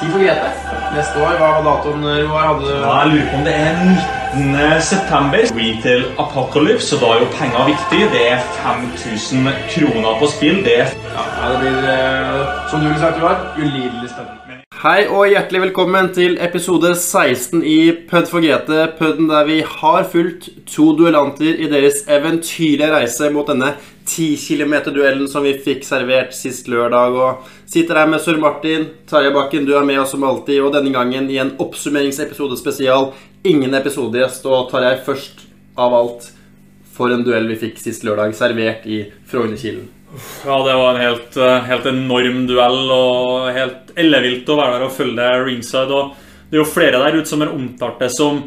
Tid for Grete. Neste år, hva var datoen, Roar? Hadde Ja, jeg lurer på om det er 19. september. Retail Apocalypse, og da er jo penger viktig. Det er 5000 kroner på spill. Det er Ja, det blir, eh, som du ville sagt, Roar, ulidelig spennende. Hei og hjertelig velkommen til episode 16 i Pødd for GT. Pødden der vi har fulgt to duellanter i deres eventyrlige reise mot denne 10 km-duellen som vi fikk servert sist lørdag. Og sitter her med Sør Martin. Tarjei Bakken, du er med oss som alltid. Og denne gangen i en oppsummeringsepisode spesial. Ingen episodegjest. Og Tarjei, først av alt, for en duell vi fikk sist lørdag, servert i Frognerkilen. Ja, det var en helt, eh, helt enorm duell og helt ellevilt å være der og følge det ringside. Og det er jo flere der ute som har omtalt det som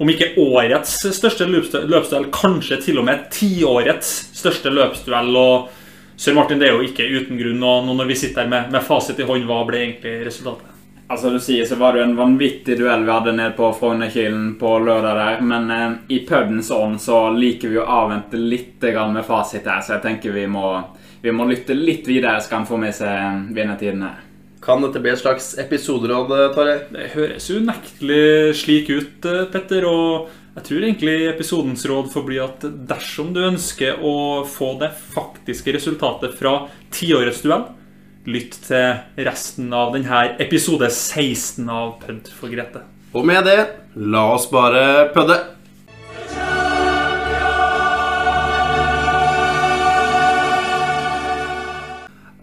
om ikke årets største løpsduell kanskje til og med tiårets største løpsduell. Og Sir Martin, det er jo ikke uten grunn. Og nå når vi sitter her med, med fasit i hånd, hva ble egentlig resultatet? Altså du sier så var det jo en vanvittig duell vi hadde nede på Frognerkilen på lørdag der. Men eh, i pubens ånd så liker vi å avvente litt grann med fasit her, så jeg tenker vi må, vi må lytte litt videre, så kan han få med seg vinnertiden her. Kan dette bli et slags episoderåd, Tarjei? Det høres unektelig slik ut, eh, Petter. Og jeg tror egentlig episodens råd får bli at dersom du ønsker å få det faktiske resultatet fra tiårets duell, lytt til resten av denne episode 16 av Pødd for Grete. Og med det, la oss bare pødde.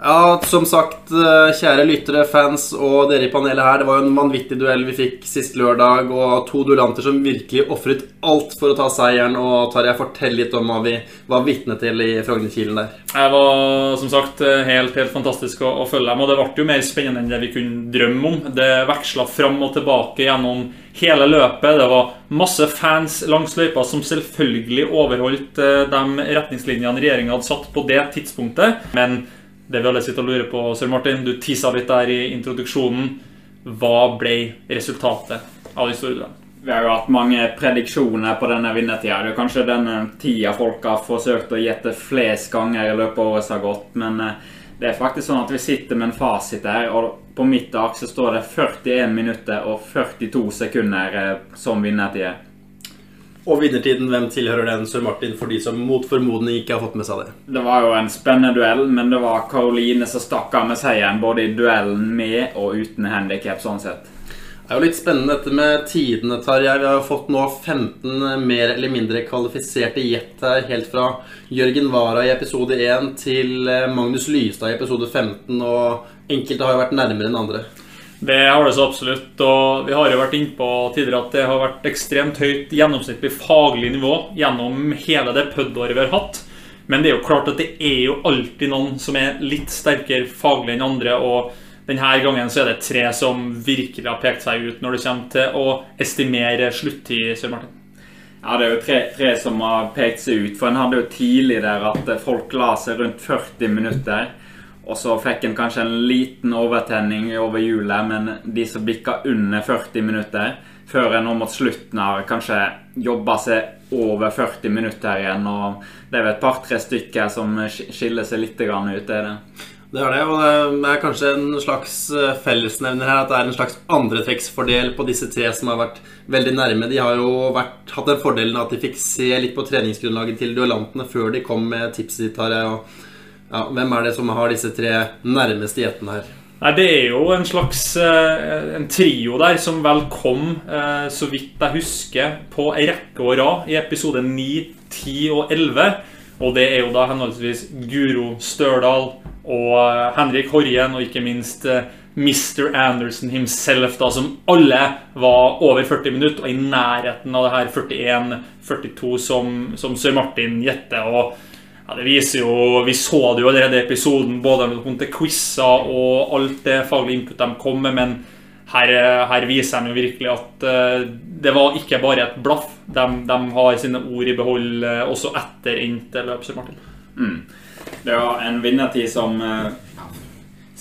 Ja, som sagt, eh, kjære lyttere, fans og dere i panelet her. Det var jo en vanvittig duell vi fikk sist lørdag, og to duellanter som virkelig ofret alt for å ta seieren. Og Tarjei, fortell litt om hva vi var vitne til i Frognerkilen der. Jeg var som sagt helt, helt fantastisk å, å følge dem, og det ble jo mer spennende enn det vi kunne drømme om. Det veksla fram og tilbake gjennom hele løpet. Det var masse fans langs løypa som selvfølgelig overholdt eh, de retningslinjene regjeringa hadde satt på det tidspunktet. Men det vi alle sitter og lurer på, Sir Martin, du tissa litt der i introduksjonen. Hva ble resultatet av de store duellene? Vi har jo hatt mange prediksjoner på denne vinnertida. Det er kanskje denne tida folk har forsøkt å gjette flest ganger i løpet av året som har gått. Men eh, det er faktisk sånn at vi sitter med en fasit her, og på mitt ark så står det 41 minutter og 42 sekunder eh, som vinnertid. Og vinnertiden, hvem tilhører den, Sir Martin, for de som mot formodning ikke har fått med seg det? Det var jo en spennende duell, men det var Caroline som stakk av med seieren både i duellen med og uten handikap, sånn sett. Det er jo litt spennende dette med tidene, Tarjei. Vi har jo fått nå 15 mer eller mindre kvalifiserte gjett her. Helt fra Jørgen Wara i episode 1 til eh, Magnus Lystad i episode 15. Og enkelte har jo vært nærmere enn andre. Det har det så absolutt. Og vi har jo vært innpå tidligere at det har vært ekstremt høyt gjennomsnittlig faglig nivå gjennom hele det PUD-året vi har hatt. Men det er jo klart at det er jo alltid noen som er litt sterkere faglig enn andre. Og denne gangen så er det tre som virkelig har pekt seg ut når det kommer til å estimere sluttid, Sør Martin. Ja, det er jo tre, tre som har pekt seg ut. For en hadde jo tidlig der at folk la seg rundt 40 minutter. Og så fikk en kanskje en liten overtenning over hjulet, men de som bikka under 40 minutter, før en nå mot slutten har kanskje jobba seg over 40 minutter igjen. Og det er vel et par-tre stykker som skiller seg litt ut, er det. Det er det, og det er kanskje en slags eh, fellesnevner her. At det er en slags andretrekksfordel på disse tre som har vært veldig nærme. De har jo vært, hatt den fordelen at de fikk se litt på treningsgrunnlaget til duellantene før de kom med tipset sitt. her, og ja, Hvem er det som har disse tre nærmeste gjettene her? Nei, Det er jo en slags eh, en trio der som vel kom, eh, så vidt jeg husker, på ei rekke år rad i episode 9, 10 og 11. Og det er jo da henholdsvis Guro Størdal og eh, Henrik Horjen og ikke minst Mr. Anderson himself, da, som alle var over 40 minutter og i nærheten av det her 41-42 som, som Sir Martin gjetter. og ja, det viser jo, Vi så det jo allerede i episoden, både når det kom til quizer og alt det faglige input de kom med. Men her, her viser de jo virkelig at uh, det var ikke bare et blaff. De, de har sine ord i behold uh, også etter endte løp. Martin. Mm. Det var en vinnertid som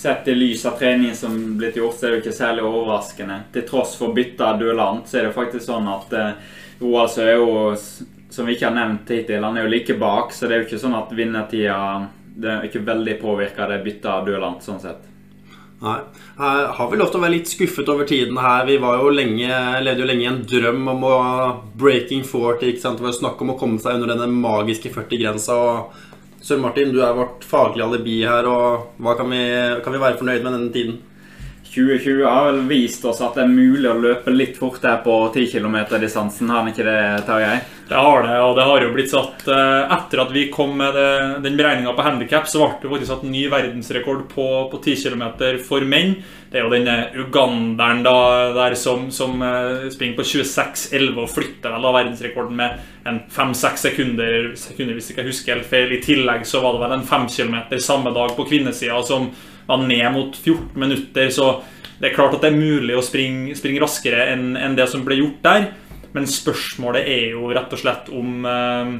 Sett i lys av treningen som blitt gjort, så er det ikke særlig overraskende. Til tross for bytte duellant, så er det faktisk sånn at Roald Søe som vi ikke har nevnt hittil, han er jo like bak, så det er jo ikke sånn at vinnertida Det er ikke veldig påvirka det byttet av duellant, sånn sett. Nei. Her har vi lov til å være litt skuffet over tiden her. Vi var jo lenge, levde jo lenge i en drøm om å breaking 40. ikke sant? Det var jo snakk om å komme seg under denne magiske 40-grensa. og Sør Martin, du er vårt faglige alibi her. og hva kan vi, kan vi være fornøyd med denne tiden? 2020 har vel vist oss at det er mulig å løpe litt fortere på 10 km-distansen. Har den ikke det, Tarjei? Det har det, og det har jo blitt satt eh, Etter at vi kom med det, den beregninga på handikap, så ble det faktisk satt ny verdensrekord på, på 10 km for menn. Det er jo denne uganderen da, der som, som eh, springer på 26,11 og flytter vel da verdensrekorden med en 5-6 sekunder, sekunder, hvis jeg ikke husker helt feil. I tillegg så var det vel en 5 km samme dag på kvinnesida som var ned mot 14 minutter. Så det er klart at det er mulig å springe, springe raskere enn en det som ble gjort der. Men spørsmålet er jo rett og slett om eh,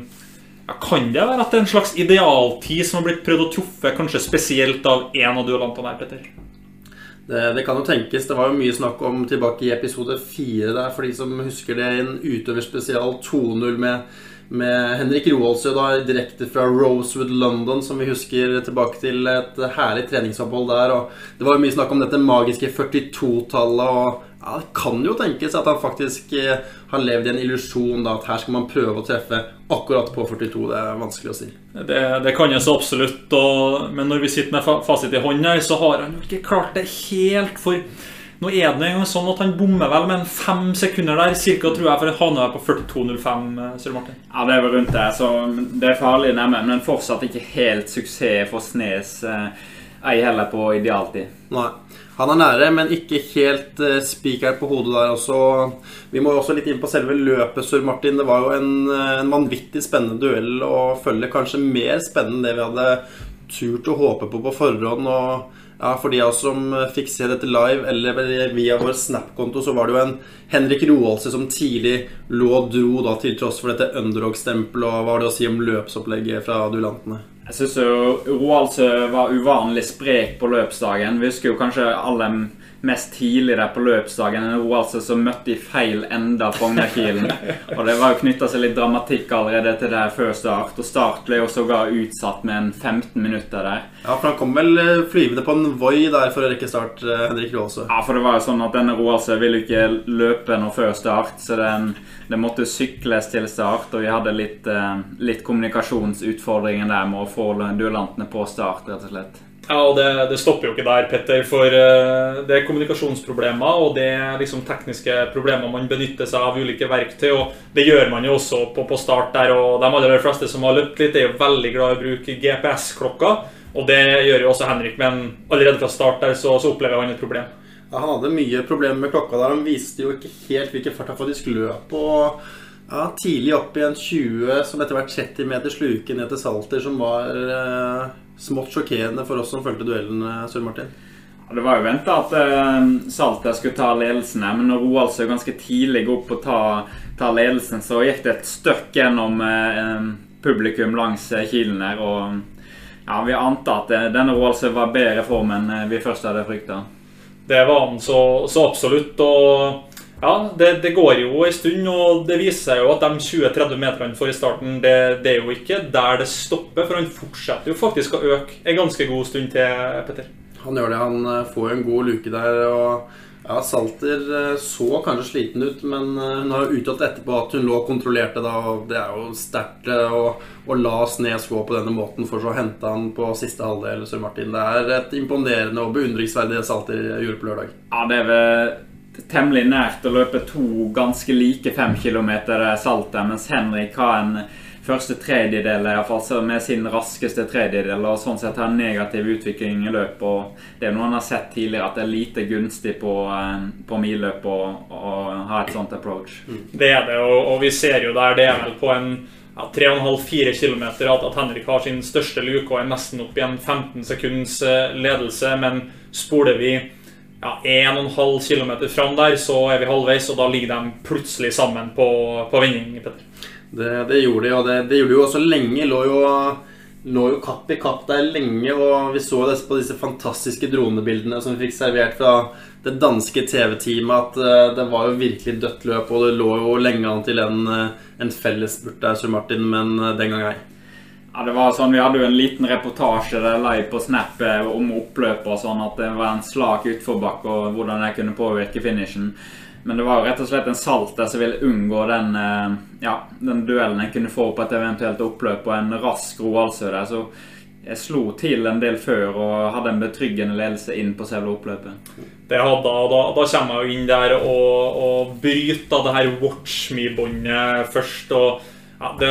ja, Kan det være at det er en slags idealtid som har blitt prøvd å truffe, kanskje spesielt av én av duellantene her, Petter? Det, det, kan jo tenkes. Det var jo mye snakk om tilbake i episode fire der, for de som husker det, en utøverspesial 2-0 med med Henrik Roaldsø direkte fra Rosewood London, som vi husker tilbake til et herlig treningsopphold der. og Det var jo mye snakk om dette magiske 42-tallet. og ja, Det kan jo tenkes at han faktisk eh, har levd i en illusjon at her skal man prøve å treffe akkurat på 42. Det er vanskelig å si. Det, det kan jeg så absolutt. Og, men når vi sitter med fasit i hånda, så har han jo ikke klart det helt. for nå er det engang sånn at han bommer vel med en fem sekunder der, cirka, tror jeg, for han havne på 42,05, eh, Sør Martin. Ja, det er vel rundt der, så det er farlig nærme, men fortsatt ikke helt suksess for Snes. Eh, ei heller på idealtid. Nei. Han er nære, men ikke helt uh, spikeren på hodet der også. Vi må også litt inn på selve løpet, Sør Martin. Det var jo en, en vanvittig spennende duell å følge. Kanskje mer spennende enn det vi hadde turt å håpe på på forhånd. og ja, For de av oss som fikk se dette live eller via vår Snap-konto, så var det jo en Henrik Roaldse som tidlig lå og dro da til tross for dette underdog-stempelet. Og hva var det å si om løpsopplegget fra duellantene? Jeg syns Roaldse var uvanlig sprek på løpsdagen. Vi husker jo kanskje alle mest tidligere på løpsdagen enn hun altså som møtte i feil ende av Fognerkilen. Og det var jo knytta seg litt dramatikk allerede til det her før start. Og start ble jo sågar utsatt med en 15 minutter der. Ja, for han kom vel eh, flyvende på en Voi der for å rekke start, eh, Henrik Roaldsø. Ja, for det var jo sånn at denne Roaldsø ville ikke løpe noe før start, så den, det måtte sykles til start. Og vi hadde litt, eh, litt kommunikasjonsutfordringer der med å få duellantene på start, rett og slett. Ja, og det, det, stopper jo ikke der, Petter. For uh, det er kommunikasjonsproblemer og det er liksom tekniske problemer man benytter seg av ulike verktøy. Og det gjør man jo også på, på start der. Og de aller fleste som har løpt litt, er jo veldig glad i å bruke GPS-klokka. Og det gjør jo også Henrik, men allerede fra start der så, så opplever han et problem. Ja, Han hadde mye problemer med klokka der. Han viste jo ikke helt hvilken fart han faktisk løp. og ja, Tidlig opp i en 20 som etter hvert 30 meter sluke ned til Salter, som var eh, smått sjokkerende for oss som fulgte duellen, eh, Sør Martin. Ja, det var jo venta at eh, Salter skulle ta ledelsen her, men når Roald så ganske tidlig opp og ta, ta, ledelsen, så gikk det et støkk gjennom eh, publikum langs eh, kilen her. Og ja, vi ante at eh, denne Roald var bedre form enn vi først hadde frykta. Det var han så, så absolutt. og ja, det, det, går jo en stund, og det viser seg jo at de 20-30 meterne for i starten, det, det, er jo ikke der det stopper, for han fortsetter jo faktisk å øke en ganske god stund til, Petter. Han gjør det. Han får får en god luke der. og ja, Salter eh, så kanskje sliten ut, men eh, hun har jo uttalt etterpå at hun lå og kontrollerte. da, og Det er jo sterkt å, å la Snes gå på denne måten, for så å hente han på siste halvdel. Sør Martin. Det er et imponerende og beundringsverdig Salter gjorde på lørdag. Ja, det er vel temmelig nært å løpe to ganske like fem kilometer salter, mens Henrik har en første tredjedel iallfall med sin raskeste tredjedel, og sånn sett har en negativ utvikling i løpet. og Det er noe han har sett tidligere, at det er lite gunstig på, eh, på milløp å, ha et sånt approach. Mm. Det er det, og, og, vi ser jo der det er vel på en ja, 3,5-4 km at, at, Henrik har sin største luke og er nesten opp i en 15 sekunds eh, ledelse, men spoler vi ja, 1,5 km fram der, så er vi halvveis, og da ligger de plutselig sammen på, på vending. Petter. Det, det, gjorde de, og det, det gjorde de jo også lenge. Lå jo, lå jo kapp i kapp der lenge, og vi så det på disse fantastiske dronebildene som vi fikk servert fra det danske TV-teamet, at uh, det var jo virkelig dødt løp, og det lå jo lenge an til en, uh, en fellesspurt der, Sir Martin, men uh, den gang ei. Ja, det var sånn, Vi hadde jo en liten reportasje der live på Snap eh, om oppløpet og sånn, at det var en slak utforbakke og hvordan det kunne påvirke finishen. Men det var jo rett og slett en salter som ville unngå den, eh, ja, den duellen en kunne få på et eventuelt oppløp og en rask Roald der. Så jeg slo til en del før og hadde en betryggende ledelse inn på selve oppløpet. Det hadde, og da, da kommer jeg jo inn der og, og bryter det her Watch Me-båndet først. og ja, det,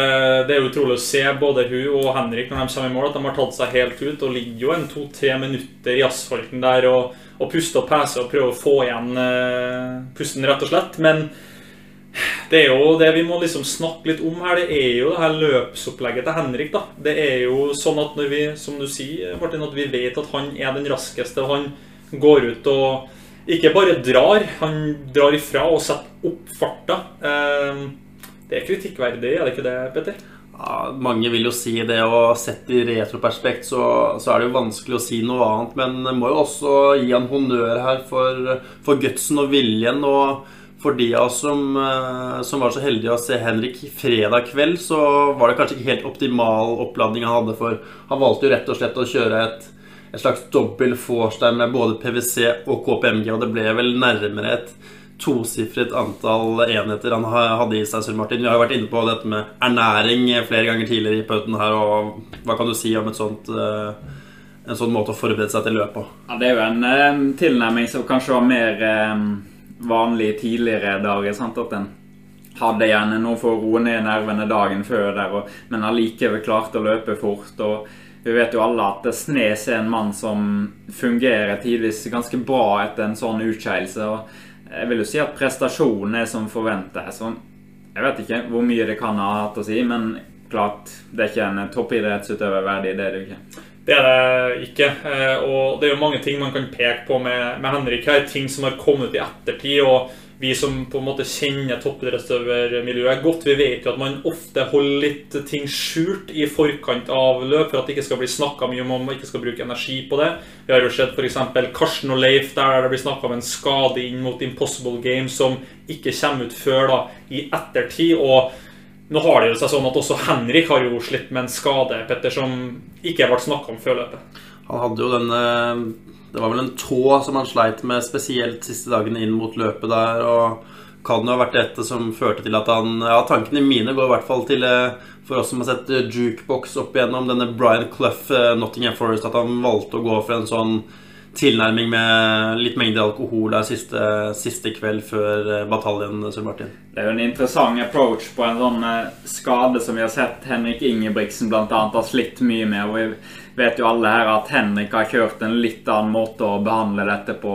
det, er utrolig å se både hun og Henrik når de kommer i mål, at de har tatt seg helt ut og ligger jo en to-tre minutter i asfalten der og, og puster og peser og prøver å få igjen uh, pusten, rett og slett. Men det er jo det vi må liksom snakke litt om her, det er jo det her løpsopplegget til Henrik. da. Det er jo sånn at når vi, som du sier, Martin, at vi vet at han er den raskeste, han går ut og ikke bare drar, han drar ifra og setter opp farta. Eh, det er kritikkverdig, er det ikke det, Petter? Ja, mange vil jo si det, og sett i retroperspekt så, så, er det jo vanskelig å si noe annet. Men jeg må jo også gi han honnør her for, for gutsen og viljen. Og for de av oss som, eh, som, var så heldige å se Henrik fredag kveld, så var det kanskje ikke helt optimal oppladning han hadde. For han valgte jo rett og slett å kjøre et, et slags dobbel vorstein med både PwC og KPMG, og det ble vel nærmere et tosifret antall enheter han hadde i seg. Martin. Vi har jo vært inne på dette med ernæring flere ganger tidligere i pøten her. og Hva kan du si om sånt, eh, en sånn måte å forberede seg til løpet på? Ja, det er jo en um, tilnærming som kanskje var mer vanlig tidligere dager. sant, at en hadde gjerne noe for å roe ned nervene dagen før, der, og, men allikevel klarte å løpe fort. og vi vet jo alle at Snes er en mann som fungerer tidvis ganske bra etter en sånn utskeielse. Jeg vil jo si at prestasjonen er som forventa. Jeg vet ikke hvor mye det kan ha hatt å si, men klart, det er ikke en toppidrettsutøver verdig. Det er det ikke. Det er det ikke. Eh, og det er jo mange ting man kan peke på med, med Henrik her. Ting som har kommet i ettertid. og vi som på en måte kjenner toppidrettsutøvermiljøet godt, vi vet jo at man ofte holder litt ting skjult i forkant av løp for at det ikke skal bli snakka mye om, om man ikke skal bruke energi på det. Vi har jo sett f.eks. Karsten og Leif der det blir snakka om en skade inn mot Impossible Games som ikke kommer ut før da, i ettertid. og nå har det jo seg sånn at også Henrik har jo slitt med en skade Petter, som ikke ble snakka om før løpet. Han hadde jo denne det var vel en tå som han sleit med spesielt siste dagene inn mot løpet der. Og kan jo ha vært dette som førte til at han Ja, tankene mine går i hvert fall til eh, for oss som har sett eh, jukebox opp igjennom denne Brian Clough, eh, Nottingham Forest, at han valgte å gå for en sånn tilnærming med litt mengde alkohol der siste, siste kveld før bataljen, Sir Martin. Det er jo en interessant approach på en sånn skade som vi har sett Henrik Ingebrigtsen bl.a. har slitt mye med. og vet jo alle her at Henrik har kjørt en litt annen måte å behandle dette på.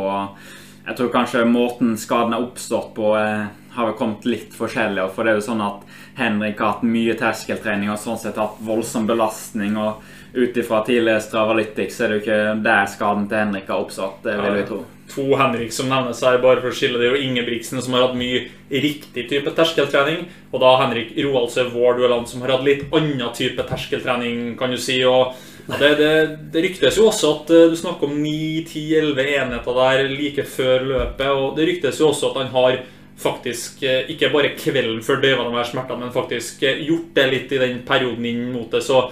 Jeg tror kanskje måten skaden har oppstått på, eh, har kommet litt forskjellig. For det er jo sånn at Henrik har hatt mye terskeltrening og sånn sett hatt voldsom belastning. og ut ifra tidligere Stravalytics er det jo ikke der skaden til Henrik har oppstått. det vil vi tro. To Henrik som nevnes her, bare for å skille det og Ingebrigtsen som har hatt mye riktig type terskeltrening. Og da Henrik Roaldsø Vår Dueland som har hatt litt annen type terskeltrening, kan du si. og det, det, det, ryktes jo også at uh, du snakker om 9-10-11 enheter der like før løpet. Og det ryktes jo også at han har faktisk uh, ikke bare kvelden før døyva de her smertene, men faktisk uh, gjort det litt i den perioden inn mot det. Så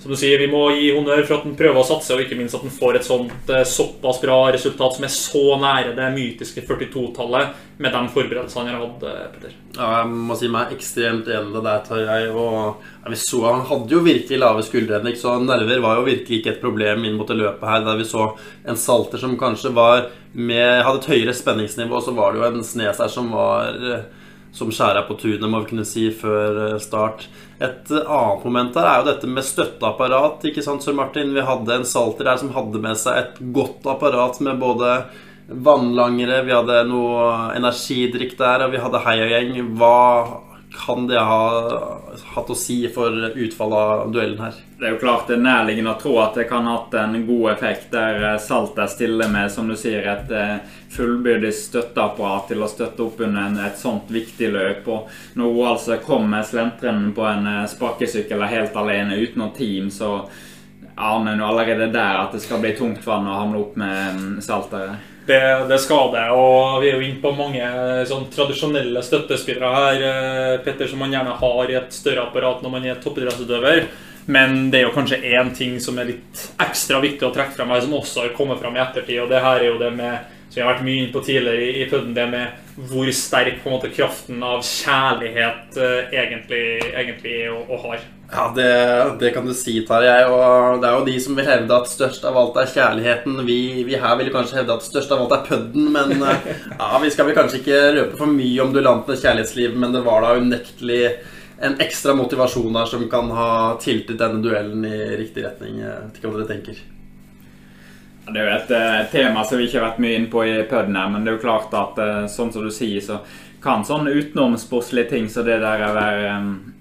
som du sier, vi må gi honnør for at han prøver å satse, og ikke minst at han får et sånt eh, såpass bra resultat som er så nære det mytiske 42-tallet med de forberedelsene han har hatt. Peter. Ja, jeg må si meg ekstremt enig med deg, Tarjei. Og vi så, han hadde jo virkelig lave skuldre, så nerver var jo virkelig ikke et problem inn mot det løpet her. Der vi så en salter som kanskje var med, hadde et høyere spenningsnivå, så var det jo en Snes her som var eh, som skjæra på tunet, må vi kunne si, før start. Et annet moment her er jo dette med støtteapparat. ikke sant, Sir Martin? Vi hadde en salter der som hadde med seg et godt apparat med både vannlangere, vi hadde noe energidrikk der, og vi hadde heiagjeng. Hva kan det ha hatt å si for utfallet av duellen her? Det er jo klart det er nærliggende å tro at det kan ha hatt en god effekt der Salter Salt er med som du sier, et eh, fullbyrdig støtteapparat til å støtte opp under et sånt viktig løp. Og når hun altså kommer slentrende på en eh, sparkesykkel helt alene uten noe team, så aner hun allerede der at det skal bli tungt for henne å hamle opp med salteret. saltere det, skal det. Og vi er jo inne på mange sånn tradisjonelle støttespillere her, eh, Petter, som man gjerne har i et større apparat når man er toppidrettsutøver. Men det er jo kanskje én ting som er litt ekstra viktig å trekke frem her, som også har kommet frem i ettertid, og det her er jo det med som jeg har vært mye inne på tidligere i, i pudden, det med hvor sterk på en måte kraften av kjærlighet uh, egentlig, egentlig er og, og har. Ja, det, det, kan du si, Tarjei. Og det er jo de som vil hevde at størst av alt er kjærligheten. Vi, vi her vil kanskje hevde at størst av alt er pudden, men uh, ja, vi skal vel kanskje ikke røpe for mye om duellantenes kjærlighetsliv, men det var da unektelig en ekstra motivasjon her som kan ha tiltet denne duellen i riktig retning. Jeg vet ikke hva dere tenker. Det er jo et, eh, tema som vi ikke har vært mye inne på i puden her, men det er jo klart at eh, sånn som du sier, så kan sånn utenomsportslige ting så det der å være,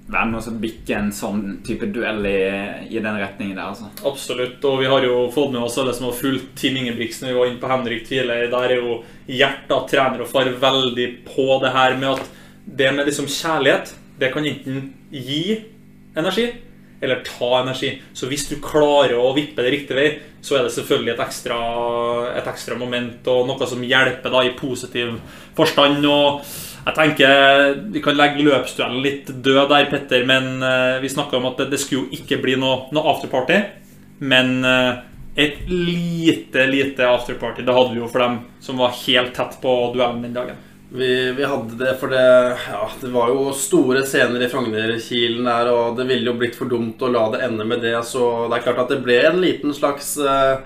være noe som bikker en sånn type duell i, i den retningen der. altså. Absolutt, og vi har jo fått med oss alle som har fulgt Team Ingebrigtsen. Vi var inne på Henrik tidligere. Der er jo hjertet trener og far veldig på det her med at det med liksom kjærlighet, det kan enten gi energi eller ta energi. Så hvis du klarer å vippe det riktig vei, så er det selvfølgelig et ekstra, et ekstra moment og noe som hjelper da i positiv forstand. og jeg tenker Vi kan legge løpsduellen litt død der, Petter, men uh, vi snakka om at det, det, skulle jo ikke bli noe, noe afterparty. Men uh, et lite, lite afterparty det hadde vi jo for dem som var helt tett på duellen den dagen. Vi, vi, hadde det, for det, ja, det var jo store scener i Frognerkilen der, og det ville jo blitt for dumt å la det ende med det. Så det er klart at det ble en liten slags uh,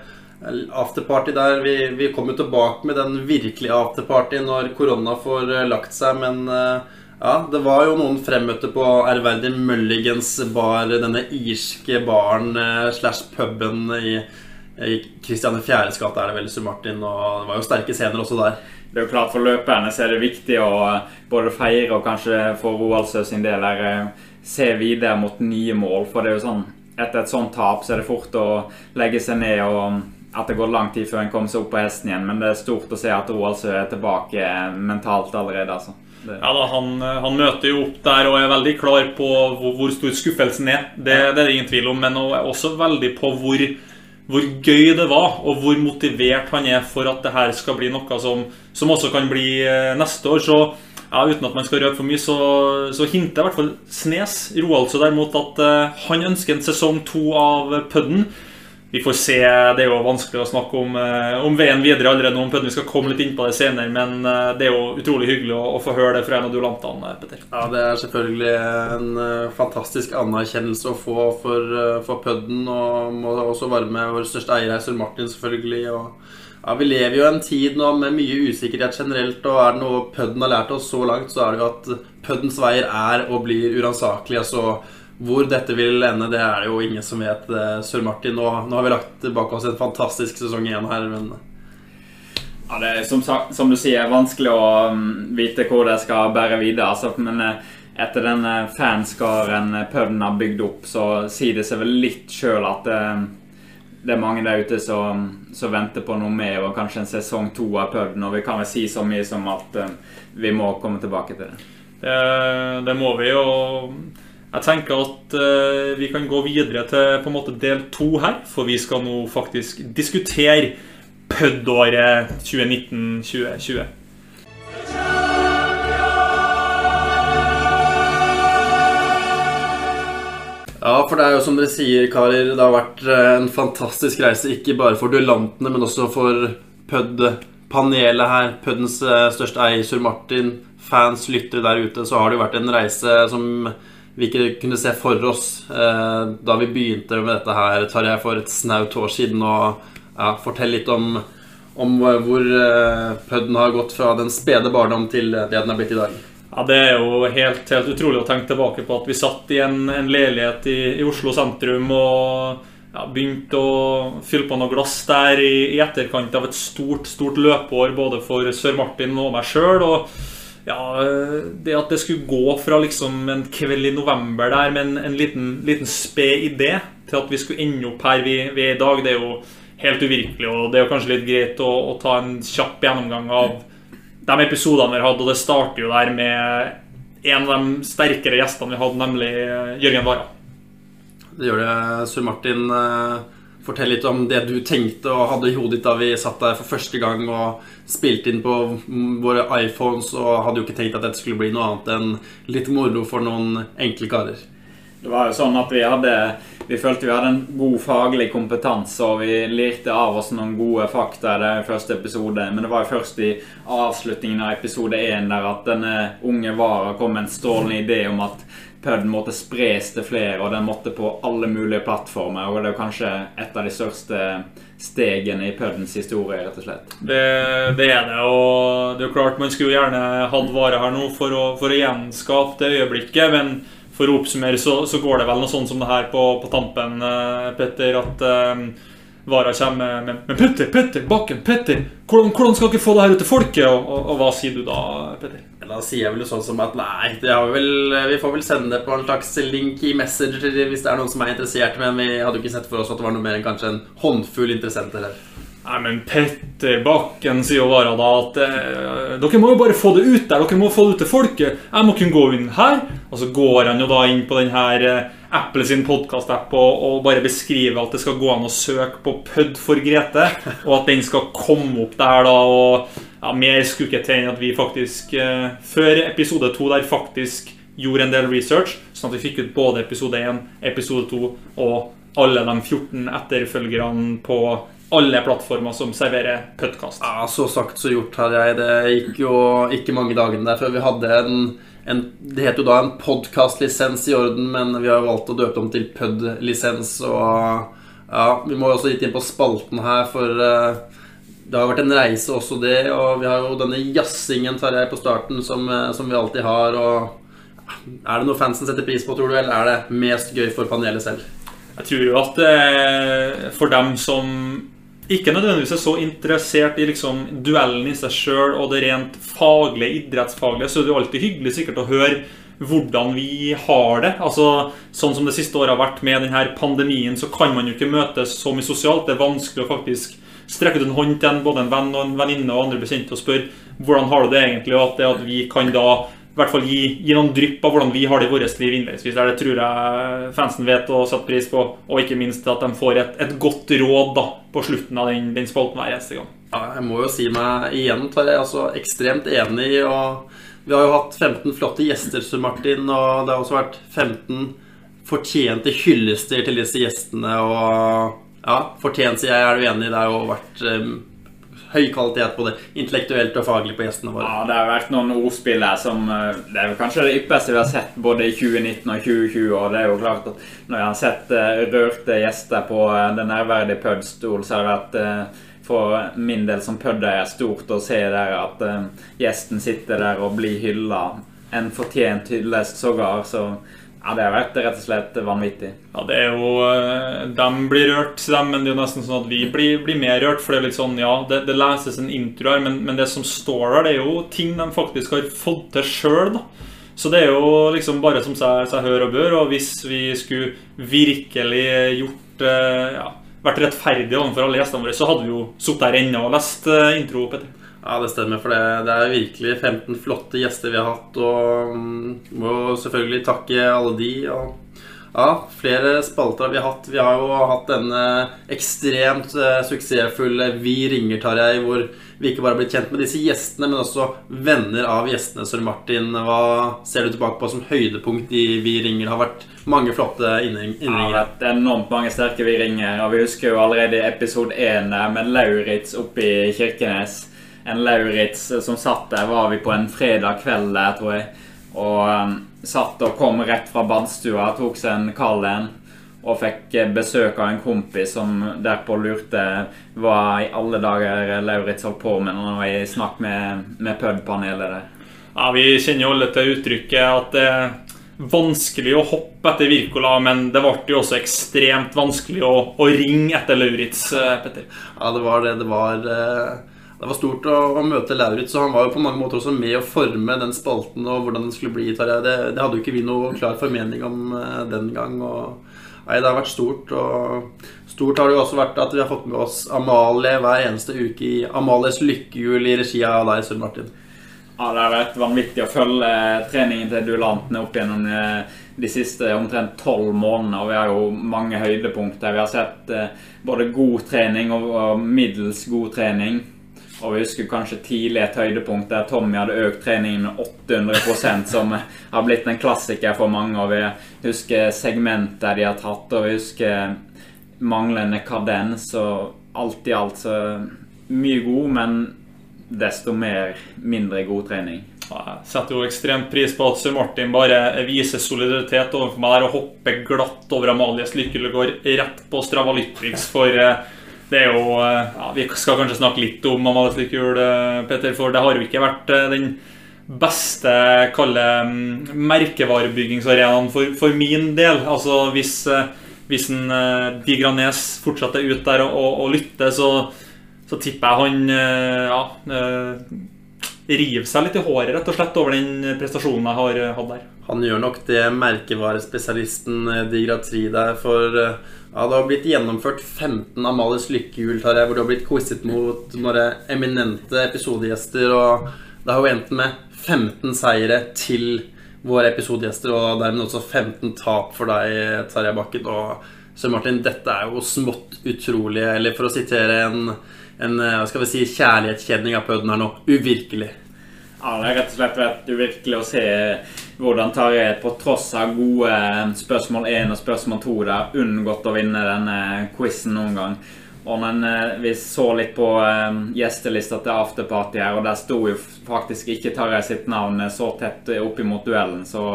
afterparty der. Vi, vi kom jo tilbake med den virkelige afterparty når korona får uh, lagt seg, men uh, ja, det var jo noen fremmøtte på ærverdig Mulligens bar, denne irske baren slash puben i, i Christiane Fjæres gate, er det vel, Sir Martin, og det var jo sterke scener også der det er jo klart For løperne så er det viktig å eh, både feire og kanskje for Roaldsø sin del der, eh, se videre mot nye mål. For det er jo sånn etter et sånt tap så er det fort å legge seg ned og mm, at det går lang tid før en kommer seg opp på hesten igjen. Men det er stort å se at Roaldsø er tilbake eh, mentalt allerede. altså. Det. Ja da, han, han, møter jo opp der og er veldig klar på hvor, hvor stor skuffelsen er. Det, det, er det ingen tvil om. Men også veldig på hvor hvor gøy det var, og hvor motivert han er for at det her skal bli noe som, som også kan bli eh, neste år. Så ja, uten at man skal røpe for mye, så, så hinter i hvert fall Snes Roaldse derimot at uh, han ønsker en sesong to av Pudden. Vi får se. Det er jo vanskelig å snakke om, eh, om veien videre allerede nå. Vi skal komme litt inn på det senere, men eh, det er jo utrolig hyggelig å, å få høre det fra en av duellantene. Petter. Ja, det er selvfølgelig en fantastisk anerkjennelse å få for, for pudden. Og må også være med vår største eier her, Sir Martin, selvfølgelig. Og, ja, vi lever jo en tid nå med mye usikkerhet generelt, og er det noe pudden har lært oss så langt, så er det jo at puddens veier er og blir uransakelige. Altså hvor dette vil ende, det er det jo ingen som vet. Eh, Sør Martin, nå, nå, har vi lagt bak oss en fantastisk sesong igjen her, men ja, Det er som, som du sier, vanskelig å um, vite hvor det skal bære videre. Altså, men uh, etter den fanskaren puben har bygd opp, så sier det seg vel litt sjøl at det, det er mange der ute som, som, venter på noe mer, og kanskje en sesong to av puben. Og vi kan vel si så mye som at vi må komme tilbake til det. Det, det må vi. og jeg tenker at uh, vi kan gå videre til på en måte del to her, for vi skal nå faktisk diskutere PUD-året 2019-2020. Ja, for det er jo som dere sier, karer, det har vært eh, en fantastisk reise. Ikke bare for duellantene, men også for PUD-panelet her. PUDens eh, største eier, Sur Martin, fans, lyttere der ute. Så har det jo vært en reise som vi ikke kunne se for oss eh, da vi begynte med dette her, tar jeg for et snaut år siden. Og ja, fortell litt om, om hvor eh, pudden har gått fra den spede barndom til det den er blitt i dag. Ja, Det er jo helt, helt utrolig å tenke tilbake på at vi satt i en, en leilighet i, i, Oslo sentrum og ja, begynte å fylle på noe glass der i, i etterkant av et stort stort løpeår både for Sør Martin og meg sjøl. Ja, det at det skulle gå fra liksom en kveld i november der med en, en liten, liten sped idé, til at vi skulle ende opp her vi, vi, er i dag, det er jo helt uvirkelig. Og det er jo kanskje litt greit å, å ta en kjapp gjennomgang av de episodene vi har hatt. Og det starter jo der med en av de sterkere gjestene vi hadde, nemlig Jørgen Wara. Det gjør det, Sur Martin. Fortell litt om det du tenkte og hadde i hodet ditt da vi satt der for første gang og spilte inn på våre iPhones og hadde jo ikke tenkt at dette skulle bli noe annet enn litt moro for noen enkle karer. Det var jo sånn at vi hadde Vi følte vi hadde en god faglig kompetanse, og vi lirte av oss noen gode fakta i den første episode. Men det var jo først i avslutningen av episode én der at denne unge Vara kom med en strålende idé om at Pud måtte spres til flere, og den måtte på alle mulige plattformer. Og det er kanskje et av de største stegene i Pudens historie, rett og slett. Det, det, er det, og det er jo klart man skulle gjerne hatt vare her nå for å, for å gjenskape det øyeblikket, men for å oppsummere så, så, går det vel noe sånt som det her på, på tampen, uh, Petter, at uh, Vara kommer med, med 'Petter, Petter, Bakken, Petter! Hvordan, hvordan, skal dere få det her ut til folket?' Og, og, og hva sier du da, Petter? Da sier jeg vel sånn som at nei, vel, vi får vel sende det på en slags link i Messenger hvis det er noen som er interessert, men vi hadde jo ikke sett for oss at det var noe mer enn kanskje en håndfull interessenter her. Nei, men Petter Bakken sier jo bare da at eh, dere må jo bare få det ut der. Dere må få det ut til folket. Jeg må kunne gå inn her. Og så går han jo da inn på den her eh, Apple sin podkast-app og, og, bare beskrive at det skal gå an å søke på PUD for Grete, og at den skal komme opp der da. og ja, Mer skulle ikke til enn at vi faktisk, eh, før episode to der faktisk gjorde en del research, sånn at vi fikk ut både episode 1, episode 2 og alle de 14 etterfølgerne på alle plattformer som serverer podkast. Ja, så sagt, så gjort, hadde jeg. Det gikk jo ikke mange dagene der før vi hadde en, en Det het jo da en podkastlisens i orden, men vi har jo valgt å døpe om til PUD-lisens. Og ja, vi må jo også litt inn på spalten her, for uh, det har vært en reise også, det. Og vi har jo denne jazzingen Tarjei, på starten, som, uh, som vi alltid har. og er det noe fansen setter pris på, tror du, eller er det mest gøy for panelet selv? Jeg tror jo at eh, for dem som ikke nødvendigvis er så interessert i liksom duellen i seg sjøl og det rent faglige, idrettsfaglige, så er det jo alltid hyggelig sikkert å høre hvordan vi har det. Altså, Sånn som det siste året har vært med denne pandemien, så kan man jo ikke møtes så mye sosialt. Det er vanskelig å faktisk strekke ut en hånd til en, både en venn og en venninne og andre bekjente og spørre hvordan har du det egentlig, og at, det at vi kan da i hvert fall gi, gi, noen drypp av hvordan vi har det i vårt liv innledningsvis. Det tror jeg fansen vet og setter pris på. Og ikke minst at de får et, et godt råd da, på slutten av den, den spalten hver eneste gang. Ja, jeg må jo si meg igjen, Tarjei, altså ekstremt enig. og Vi har jo hatt 15 flotte gjester, Sir Martin, og det har også vært 15 fortjente hyllester til disse gjestene. Og ja, fortjent, sier jeg. Er du enig? Det har jo vært høy kvalitet både intellektuelt og faglig på gjestene våre. Ja, Det har vært noen ordspill her som eh, Det er kanskje det ypperste vi har sett både i 2019 og 2020. Og det er jo klart at når jeg har sett uh, rørte gjester på uh, den nærverdige pudstol, så har det vært for min del som pudder stort å se der at gjesten sitter der og blir hylla. En fortjent hyllest sågar. Så ja, Det har vært rett og slett vanvittig. Ja, det er jo eh, De blir rørt, dem, men det er jo nesten sånn at vi blir, blir mer rørt. For det er litt sånn, ja, det, det leses en intro her, men, men, det som står der, det er jo ting de faktisk har fått til sjøl. Så det er jo liksom bare som seg, seg hør og bør. Og hvis vi skulle virkelig gjort eh, ja, vært rettferdige overfor alle gjestene våre, så hadde vi jo sittet her ennå og lest eh, intro. Petter. Ja, det stemmer. For det, det, er virkelig 15 flotte gjester vi har hatt. Og um, må selvfølgelig takke alle de. Og ja, flere spalter har vi hatt. Vi har jo hatt denne ekstremt uh, suksessfulle Vi ringer, Tarjei, hvor vi ikke bare har blitt kjent med disse gjestene, men også venner av gjestene. Sør Martin, hva ser du tilbake på som høydepunkt i Vi ringer? Det har vært mange flotte innringer. Ja, det har vært enormt mange sterke Vi ringer. Og vi husker jo allerede episode én med Lauritz oppe i Kirkenes en Lauritz som satt der, var vi på en fredag kveld der, tror jeg. Og um, satt og kom rett fra badstua, tok seg en kald en. Og fikk besøk av en kompis som derpå lurte hva i alle dager Lauritz holdt på med når han var i snakk med, med pub-panelet der. Ja, Vi kjenner jo alle til uttrykket at det er vanskelig å hoppe etter Wirkola, men det ble jo også ekstremt vanskelig å, å ringe etter Lauritz, eh, Petter. Ja, det var det. Det var uh det var stort å, å møte Lauritz, og han var jo på mange måter også med å forme den spalten og hvordan den skulle bli. Det, det hadde jo ikke vi noe klar formening om uh, den gang. Og, nei, det har vært stort. Og stort har det jo også vært at vi har fått med oss Amalie hver eneste uke i Amalies lykkehjul i regi av deg, Søren Martin. Ja, Det har vært vanvittig å følge treningen til duellantene opp gjennom eh, de siste omtrent tolv månedene. Og vi har jo mange høydepunkter. Vi har sett eh, både god trening og middels god trening. Og vi husker kanskje tidlig et høydepunkt der Tommy hadde økt treningen med 800% som har blitt en klassiker for mange. Og vi husker segmenter de har tatt, og vi husker manglende kadens. Og alt i alt så mye god, men desto mer mindre god trening. Jeg setter jo ekstremt pris på at Sir Martin bare viser solidaritet overfor meg der og hopper glatt over Amalies Lykkelegård rett på Stravalytrix, for eh, det er jo eh, ja, Vi skal kanskje snakke litt om Amalies lykkehjul, eh, Peter, for det har jo ikke vært den beste kalle merkevarebyggingsarenaen for, for, min del. Altså hvis, hvis en Digranes fortsetter ut der og, og, og lytter, så, så tipper jeg han ja, rive seg litt i håret rett og slett over den prestasjonen jeg har hatt der. Han gjør nok det merkevarespesialisten Digra 3 der, for eh, ja, det har blitt gjennomført 15 Amalies lykkehjul hvor det har blitt quizet mot våre eminente episodegjester, og det har jo endt med 15 seire til våre episodegjester, og dermed også 15 tap for deg, Terje Bakken. Og Søren Martin, dette er jo smått utrolig, eller for å sitere en en eh, hva skal vi si, kjærlighetskjenning av pøden her nå. Uvirkelig. Ja, Det er rett og slett vært uvirkelig å se hvordan Tarjei på tross av gode eh, spørsmål 1 og spørsmål 2 der unngått å vinne denne quizen noen gang. Og men eh, Vi så litt på gjestelista til afterparty her, og der sto jo faktisk ikke Tarjei sitt navn så tett oppimot duellen. Så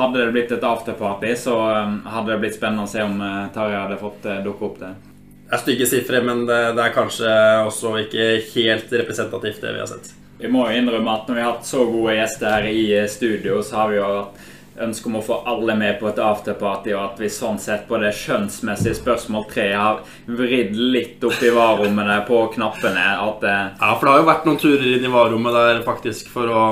hadde det blitt et afterparty, så hadde det blitt spennende å se om Tarjei hadde fått dukke opp der. Det er stygge sifre, men det, det, er kanskje også ikke helt representativt, det vi har sett. Vi må jo innrømme at når vi har hatt så gode gjester her i eh, studio, så har vi jo ønske om å få alle med på et afterparty, og at vi sånn sett på det skjønnsmessige spørsmål tre har vridd litt opp i varrommene på knappene. At, eh, ja, for det har jo vært noen turer inn i varrommet der faktisk for å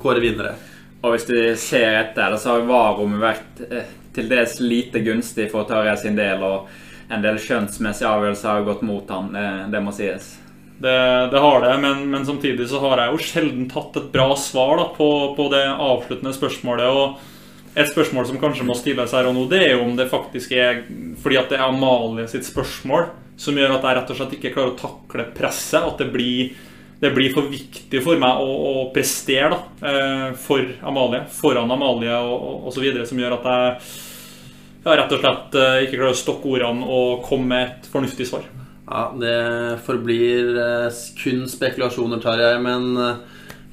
kåre vinnere. Og hvis du ser etter det, så har varrommet vært eh, til dels lite gunstig for Tarjei sin del. og en del skjønnsmessige avgjørelser har gått mot han, Eh, det må sies. Det, det, har det, men, men, samtidig så har jeg jo sjelden tatt et bra svar da, på, på, det avsluttende spørsmålet. og Et spørsmål som kanskje må stilles her og nå, det er jo om det faktisk er fordi at det er Amalie sitt spørsmål som gjør at jeg rett og slett ikke klarer å takle presset. At det blir, det blir for viktig for meg å, å prestere da, eh, for Amalie, foran Amalie og, videre, som gjør at jeg ja, rett og slett eh, ikke klarer å stokke ordene og komme med et fornuftig svar. Ja, Det forblir eh, kun spekulasjoner, tar jeg. Men eh,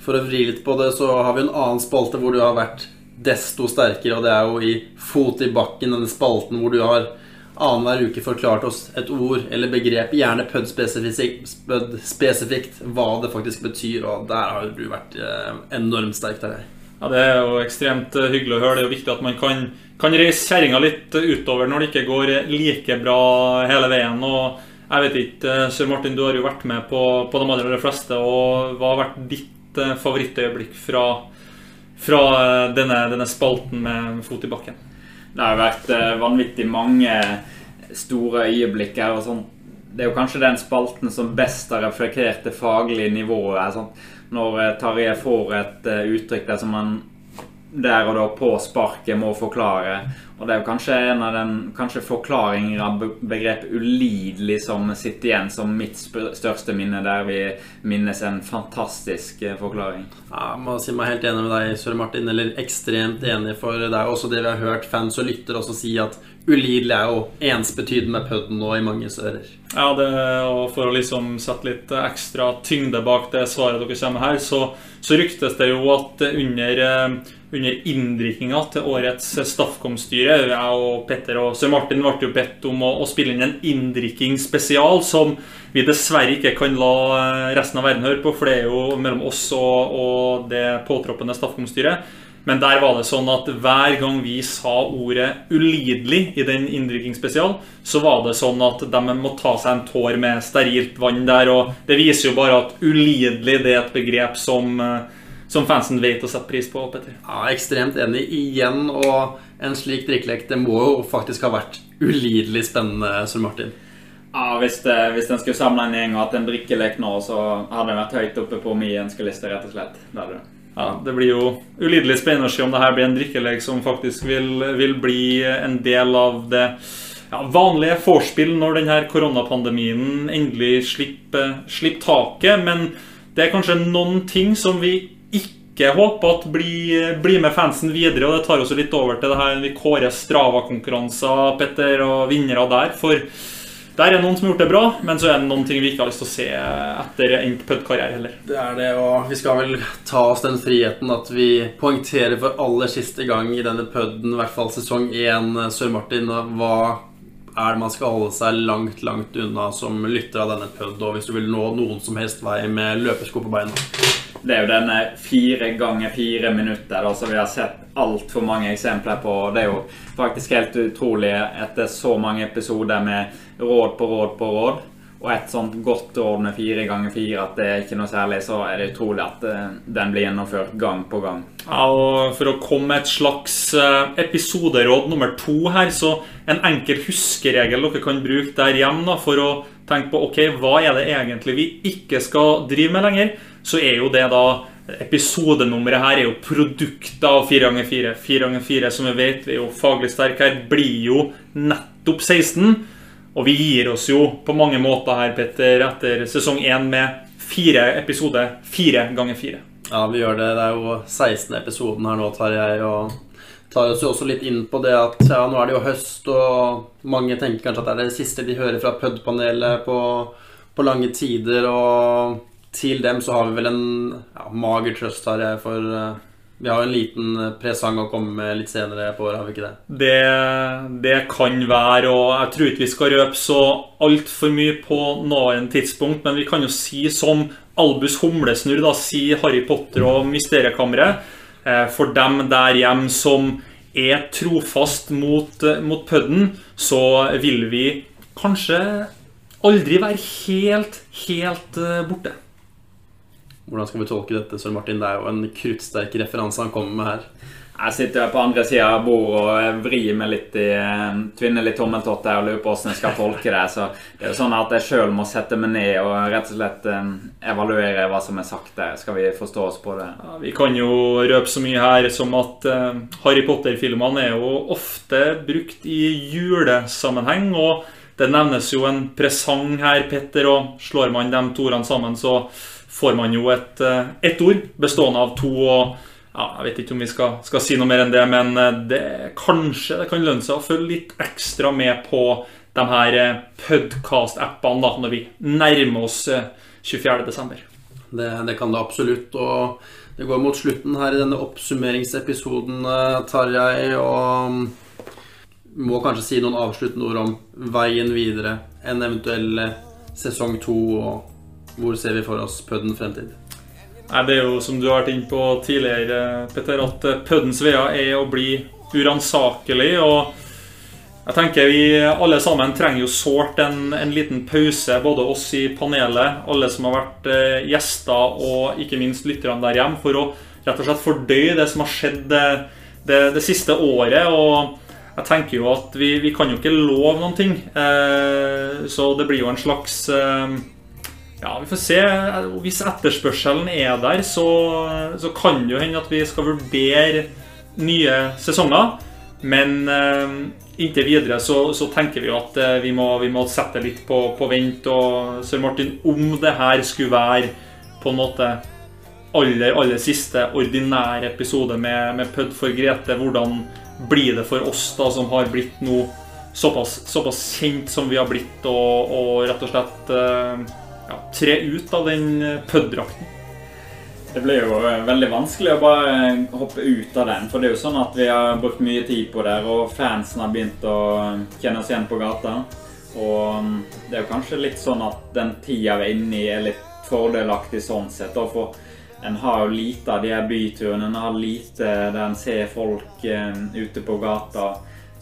for å vri litt på det, så har vi en annen spalte hvor du har vært desto sterkere, og det er jo i Fot i bakken, denne spalten hvor du har annenhver uke forklart oss et ord eller begrep, gjerne PUD-spesifikt, hva det faktisk betyr, og der har du vært enormt sterk. Tarjei. Ja, Det er jo ekstremt hyggelig å høre. Det er jo viktig at man kan kan reise kjerringa litt utover når det ikke går like bra hele veien. og jeg vet ikke, eh, Sir Martin, du har jo vært med på, på de aller fleste. og Hva har vært ditt eh, favorittøyeblikk fra, fra eh, denne, denne, spalten med fot i bakken? Det har vært vanvittig mange store øyeblikk her. og sånn. Det er jo kanskje den spalten som best har reflektert det faglige nivået. Sånn. Når Tarjei får et uttrykk der som han der og da på sparket må forklare. Og det er jo kanskje en av den kanskje forklaringer av begrepet 'ulidelig' som sitter igjen som mitt største minne, der vi minnes en fantastisk eh, forklaring. Ja, jeg må si meg helt enig med deg, Søre Martin. Eller ekstremt enig, for det er også det vi har hørt fans og lyttere også si at ulidelig er jo ensbetydende med pudden nå i mange ører. Ja, det, og for å liksom sette litt ekstra tyngde bak det svaret dere kommer med her, så, så ryktes det jo at under eh, under inndrikkinga til årets Staffkom-styre. Jeg og Petter og Sir Martin ble jo bedt om å, å spille inn en inndrikking spesial som vi dessverre ikke kan la eh, resten av verden høre på, for det er jo mellom oss og, og det påtroppende Staffkom-styret. Men der var det sånn at hver gang vi sa ordet 'ulidelig' i den inndrikkingsspesialen, så var det sånn at de må ta seg en tår med sterilt vann der. Og det viser jo bare at 'ulidelig' det er et begrep som eh, som fansen vet å sette pris på. Petter. Ja, Ekstremt enig igjen. Og en slik drikkelek det må jo faktisk ha vært ulidelig spennende, Sir Martin. Ja, Hvis, det, hvis en skulle samle en gjeng og hatt en drikkelek nå, så hadde den vært høyt oppe på min ønskeliste, rett og slett. Det det. Ja, Det blir jo ulidelig spennende å se om det her blir en drikkelek som faktisk vil, vil bli en del av det ja, vanlige vorspiel når denne koronapandemien endelig slipper, slipper taket. Men det er kanskje noen ting som vi ikke håper at blir, bli med fansen videre. Og det tar oss litt over til det her vi kårer Strava-konkurranser, Petter, og vinnere der. For der er noen som har gjort det bra, men så er det noen ting vi ikke har lyst til å se etter endt pud-karriere heller. Det er det, og vi skal vel ta oss den friheten at vi poengterer for aller siste gang i denne puden, i hvert fall sesong én, Sør-Martin, hva er det man skal holde seg langt, langt unna som lytter av denne pud, og hvis du vil nå noen som helst vei med løpesko på beina? Det er jo denne fire ganger fire minutter da, som vi har sett altfor mange eksempler på. Det er jo faktisk helt utrolig etter så mange episoder med råd på råd på råd. Og et sånt godt råd med fire ganger fire at det er ikke noe særlig, så er det utrolig at uh, den blir gjennomført gang på gang. Ja, og For å komme med et slags uh, episoderåd nummer to her, så en enkel huskeregel dere kan bruke der hjemme for å tenke på ok, hva er det egentlig vi ikke skal drive med lenger, så er jo det da Episodenummeret her er jo produktet av 4x4. 4x4, som vi vet, vi er jo faglig sterke her, blir jo nettopp 16. Og vi gir oss jo på mange måter her, Petter, etter sesong 1 med fire episoder. Fire ganger fire. Ja, vi gjør det. Det er jo 16. episoden her nå, tar jeg. Og tar oss jo også litt inn på det at ja, nå er det jo høst, og mange tenker kanskje at det er det siste de hører fra PUD-panelet på, på, lange tider. Og til dem så har vi vel en ja, mager trøst, tar jeg, for uh, vi har en liten eh, presang å komme med litt senere på året, har vi ikke det? det? Det kan være, og jeg tror ikke vi skal røpe så altfor mye på nåværende tidspunkt, men vi kan jo si som Albus Humlesnurr, da, si Harry Potter og Mysteriekammeret. Eh, for dem der hjem som er trofast mot, eh, mot pudden, så vil vi kanskje aldri være helt, helt borte. Hvordan skal vi tolke dette, Søren Martin? Det er jo en kruttsterk referanse han kommer med her. Jeg sitter på andre sida av bordet og vrir meg litt i eh, Tvinner litt tommeltott og lurer på hvordan jeg skal tolke det. Så det er jo sånn at jeg sjøl må sette meg ned og rett og slett eh, evaluere hva som er sagt der. Skal vi forstå oss på det? Ja, vi kan jo røpe så mye her som at uh, Harry Potter-filmene er jo ofte brukt i julesammenheng. og det nevnes jo en presang her, Petter, og slår man de to ordene sammen, så får man jo et, et ett ord bestående av to. og ja, Jeg vet ikke om vi skal, skal, si noe mer enn det, men eh, det, kanskje det kan lønne seg å følge litt ekstra med på de her eh, podkast-appene når vi nærmer oss 24.12. Det, det kan det absolutt. og det går mot slutten her i denne oppsummeringsepisoden, Tarjei. Og mm, må kanskje si noen avsluttende ord om veien videre. En eventuell sesong to og hvor ser vi for oss Pudden fremtid? Nei, Det er jo som du har vært inne på tidligere, Petter, at eh, Puddens veier er å bli uransakelig. Og jeg tenker vi alle sammen trenger jo sårt en, en, liten pause, både oss i panelet, alle som har vært eh, gjester, og ikke minst lytterne der hjemme, for å rett og slett fordøye det som har skjedd det, det, det siste året. og jeg tenker jo at vi, vi, kan jo ikke love noen ting. Eh, så det blir jo en slags eh, ja, vi får se. Hvis etterspørselen er der, så, så kan det jo hende at vi skal vurdere nye sesonger. Men eh, inntil videre så, så, tenker vi jo at eh, vi, må, vi, må, sette litt på, på vent. Og Sir Martin, om det her skulle være på en måte aller, aller siste ordinære episode med, med Pødd for Grete, hvordan blir det for oss da som har blitt noe såpass, såpass kjent som vi har blitt, og, og rett og slett uh, ja, tre ut av den eh, pøddrakten. Det blir jo eh, veldig vanskelig å bare eh, hoppe ut av den. For det er jo sånn at vi har brukt mye tid på det, og fansen har begynt å kjenne oss igjen på gata. Og mm, det er jo kanskje litt sånn at den tida vi er inne i, er litt fordelaktig sånn sett. For en har jo lite av de her byturene. En har lite der en ser folk ute på gata.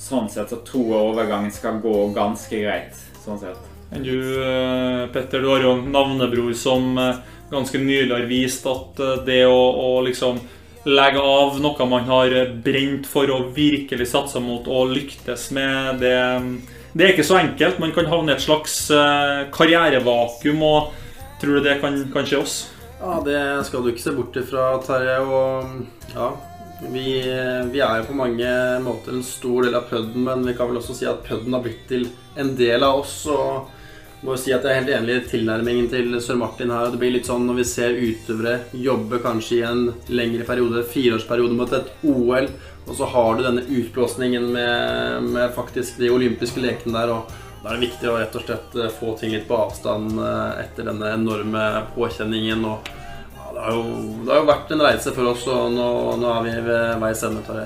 Sånn sett så tror jeg overgangen skal gå ganske greit. sånn sett. Du, eh, Petter. Du har jo en navnebror som eh, ganske nylig har vist at eh, det å, å liksom legge av noe man har brent for å virkelig satse mot og lyktes med, det, det er ikke så enkelt. Man kan havne i et slags karrierevakuum, og tror du det kan, kan skje oss? Ja, det skal du ikke se bort ifra, Terje. Og ja, Vi, vi, er jo på mange måter en stor del av pudden, men vi kan vel også si at pudden har blitt til en del av oss. og må jo si at Jeg er helt enig i tilnærmingen til Sør Martin her. Det blir litt sånn når vi ser utøvere jobbe kanskje i en lengre periode, fireårsperiode mot et OL, og så har du denne utblåsningen med, med faktisk de olympiske lekene der. og Da er det viktig å rett og slett eh, få ting litt på avstand eh, etter denne enorme påkjenningen. og ja, det, har jo, det, har jo, vært en reise for oss, og nå, nå er vi ved veis ende.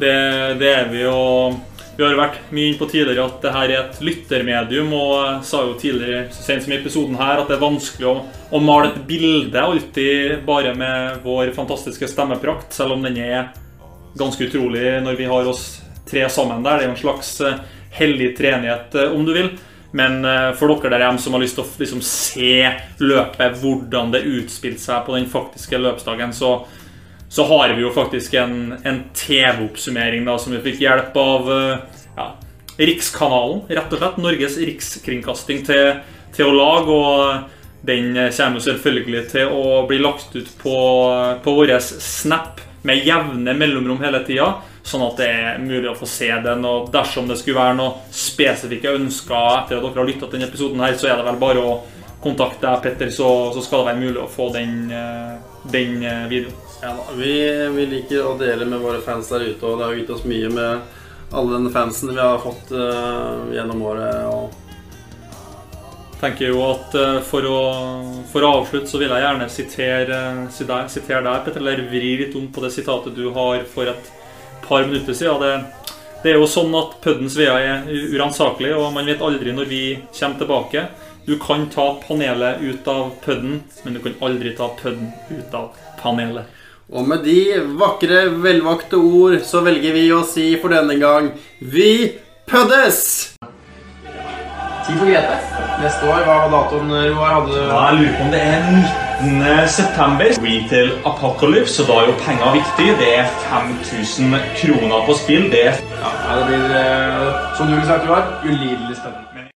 Det, det er vi, og vi har vært mye inn på tidligere at det her er et lyttermedium, og jeg sa jo tidligere så sent som i episoden her at det er vanskelig å, å, male et bilde alltid bare med vår fantastiske stemmeprakt, selv om den er ganske utrolig når vi har oss tre sammen der. Det er jo en slags eh, hellig treenighet, eh, om du vil. Men eh, for dere der hjemme som har lyst til å liksom se løpet, hvordan det utspilte seg på den faktiske løpsdagen, så så har vi jo faktisk en, en TV-oppsummering da, som vi fikk hjelp av eh, ja, Rikskanalen, rett og slett. Norges rikskringkasting til, til å lage. Og den kommer selvfølgelig til å bli lagt ut på, på vår Snap med jevne mellomrom hele tida. Sånn at det er mulig å få se den. Og dersom det skulle være noe spesifikke ønsker etter at dere har lytta til denne episoden, her, så er det vel bare å kontakte deg, Petter, så, så, skal det være mulig å få den, eh, den eh, videoen. Ja, vi, vi, liker å dele med våre fans der ute, og det har gitt oss mye med alle den fansen vi har fått uh, gjennom året. og tenker jo at uh, for, å, for å avslutte så vil jeg gjerne sitere, sitere deg, Petter, eller vri litt om på det sitatet du har for et par minutter siden. Det, det er jo sånn at puddens veier er uransakelig, og man vet aldri når vi kommer tilbake. Du kan ta panelet ut av pudden, men du kan aldri ta pudden ut av panelet. Og med de vakre, velvakte ord så velger vi å si for denne gang Vi pøddes! Tid for Grete. Neste år, hva var datoen, Roar? Hadde du ja, Jeg lurer på om det er 19. september. Retail Apocalypse, og da er jo penger viktig. Det er 5000 kroner på spill. Det er Ja, det blir, eh, som du ville sagt, Roar, ulidelig spennende.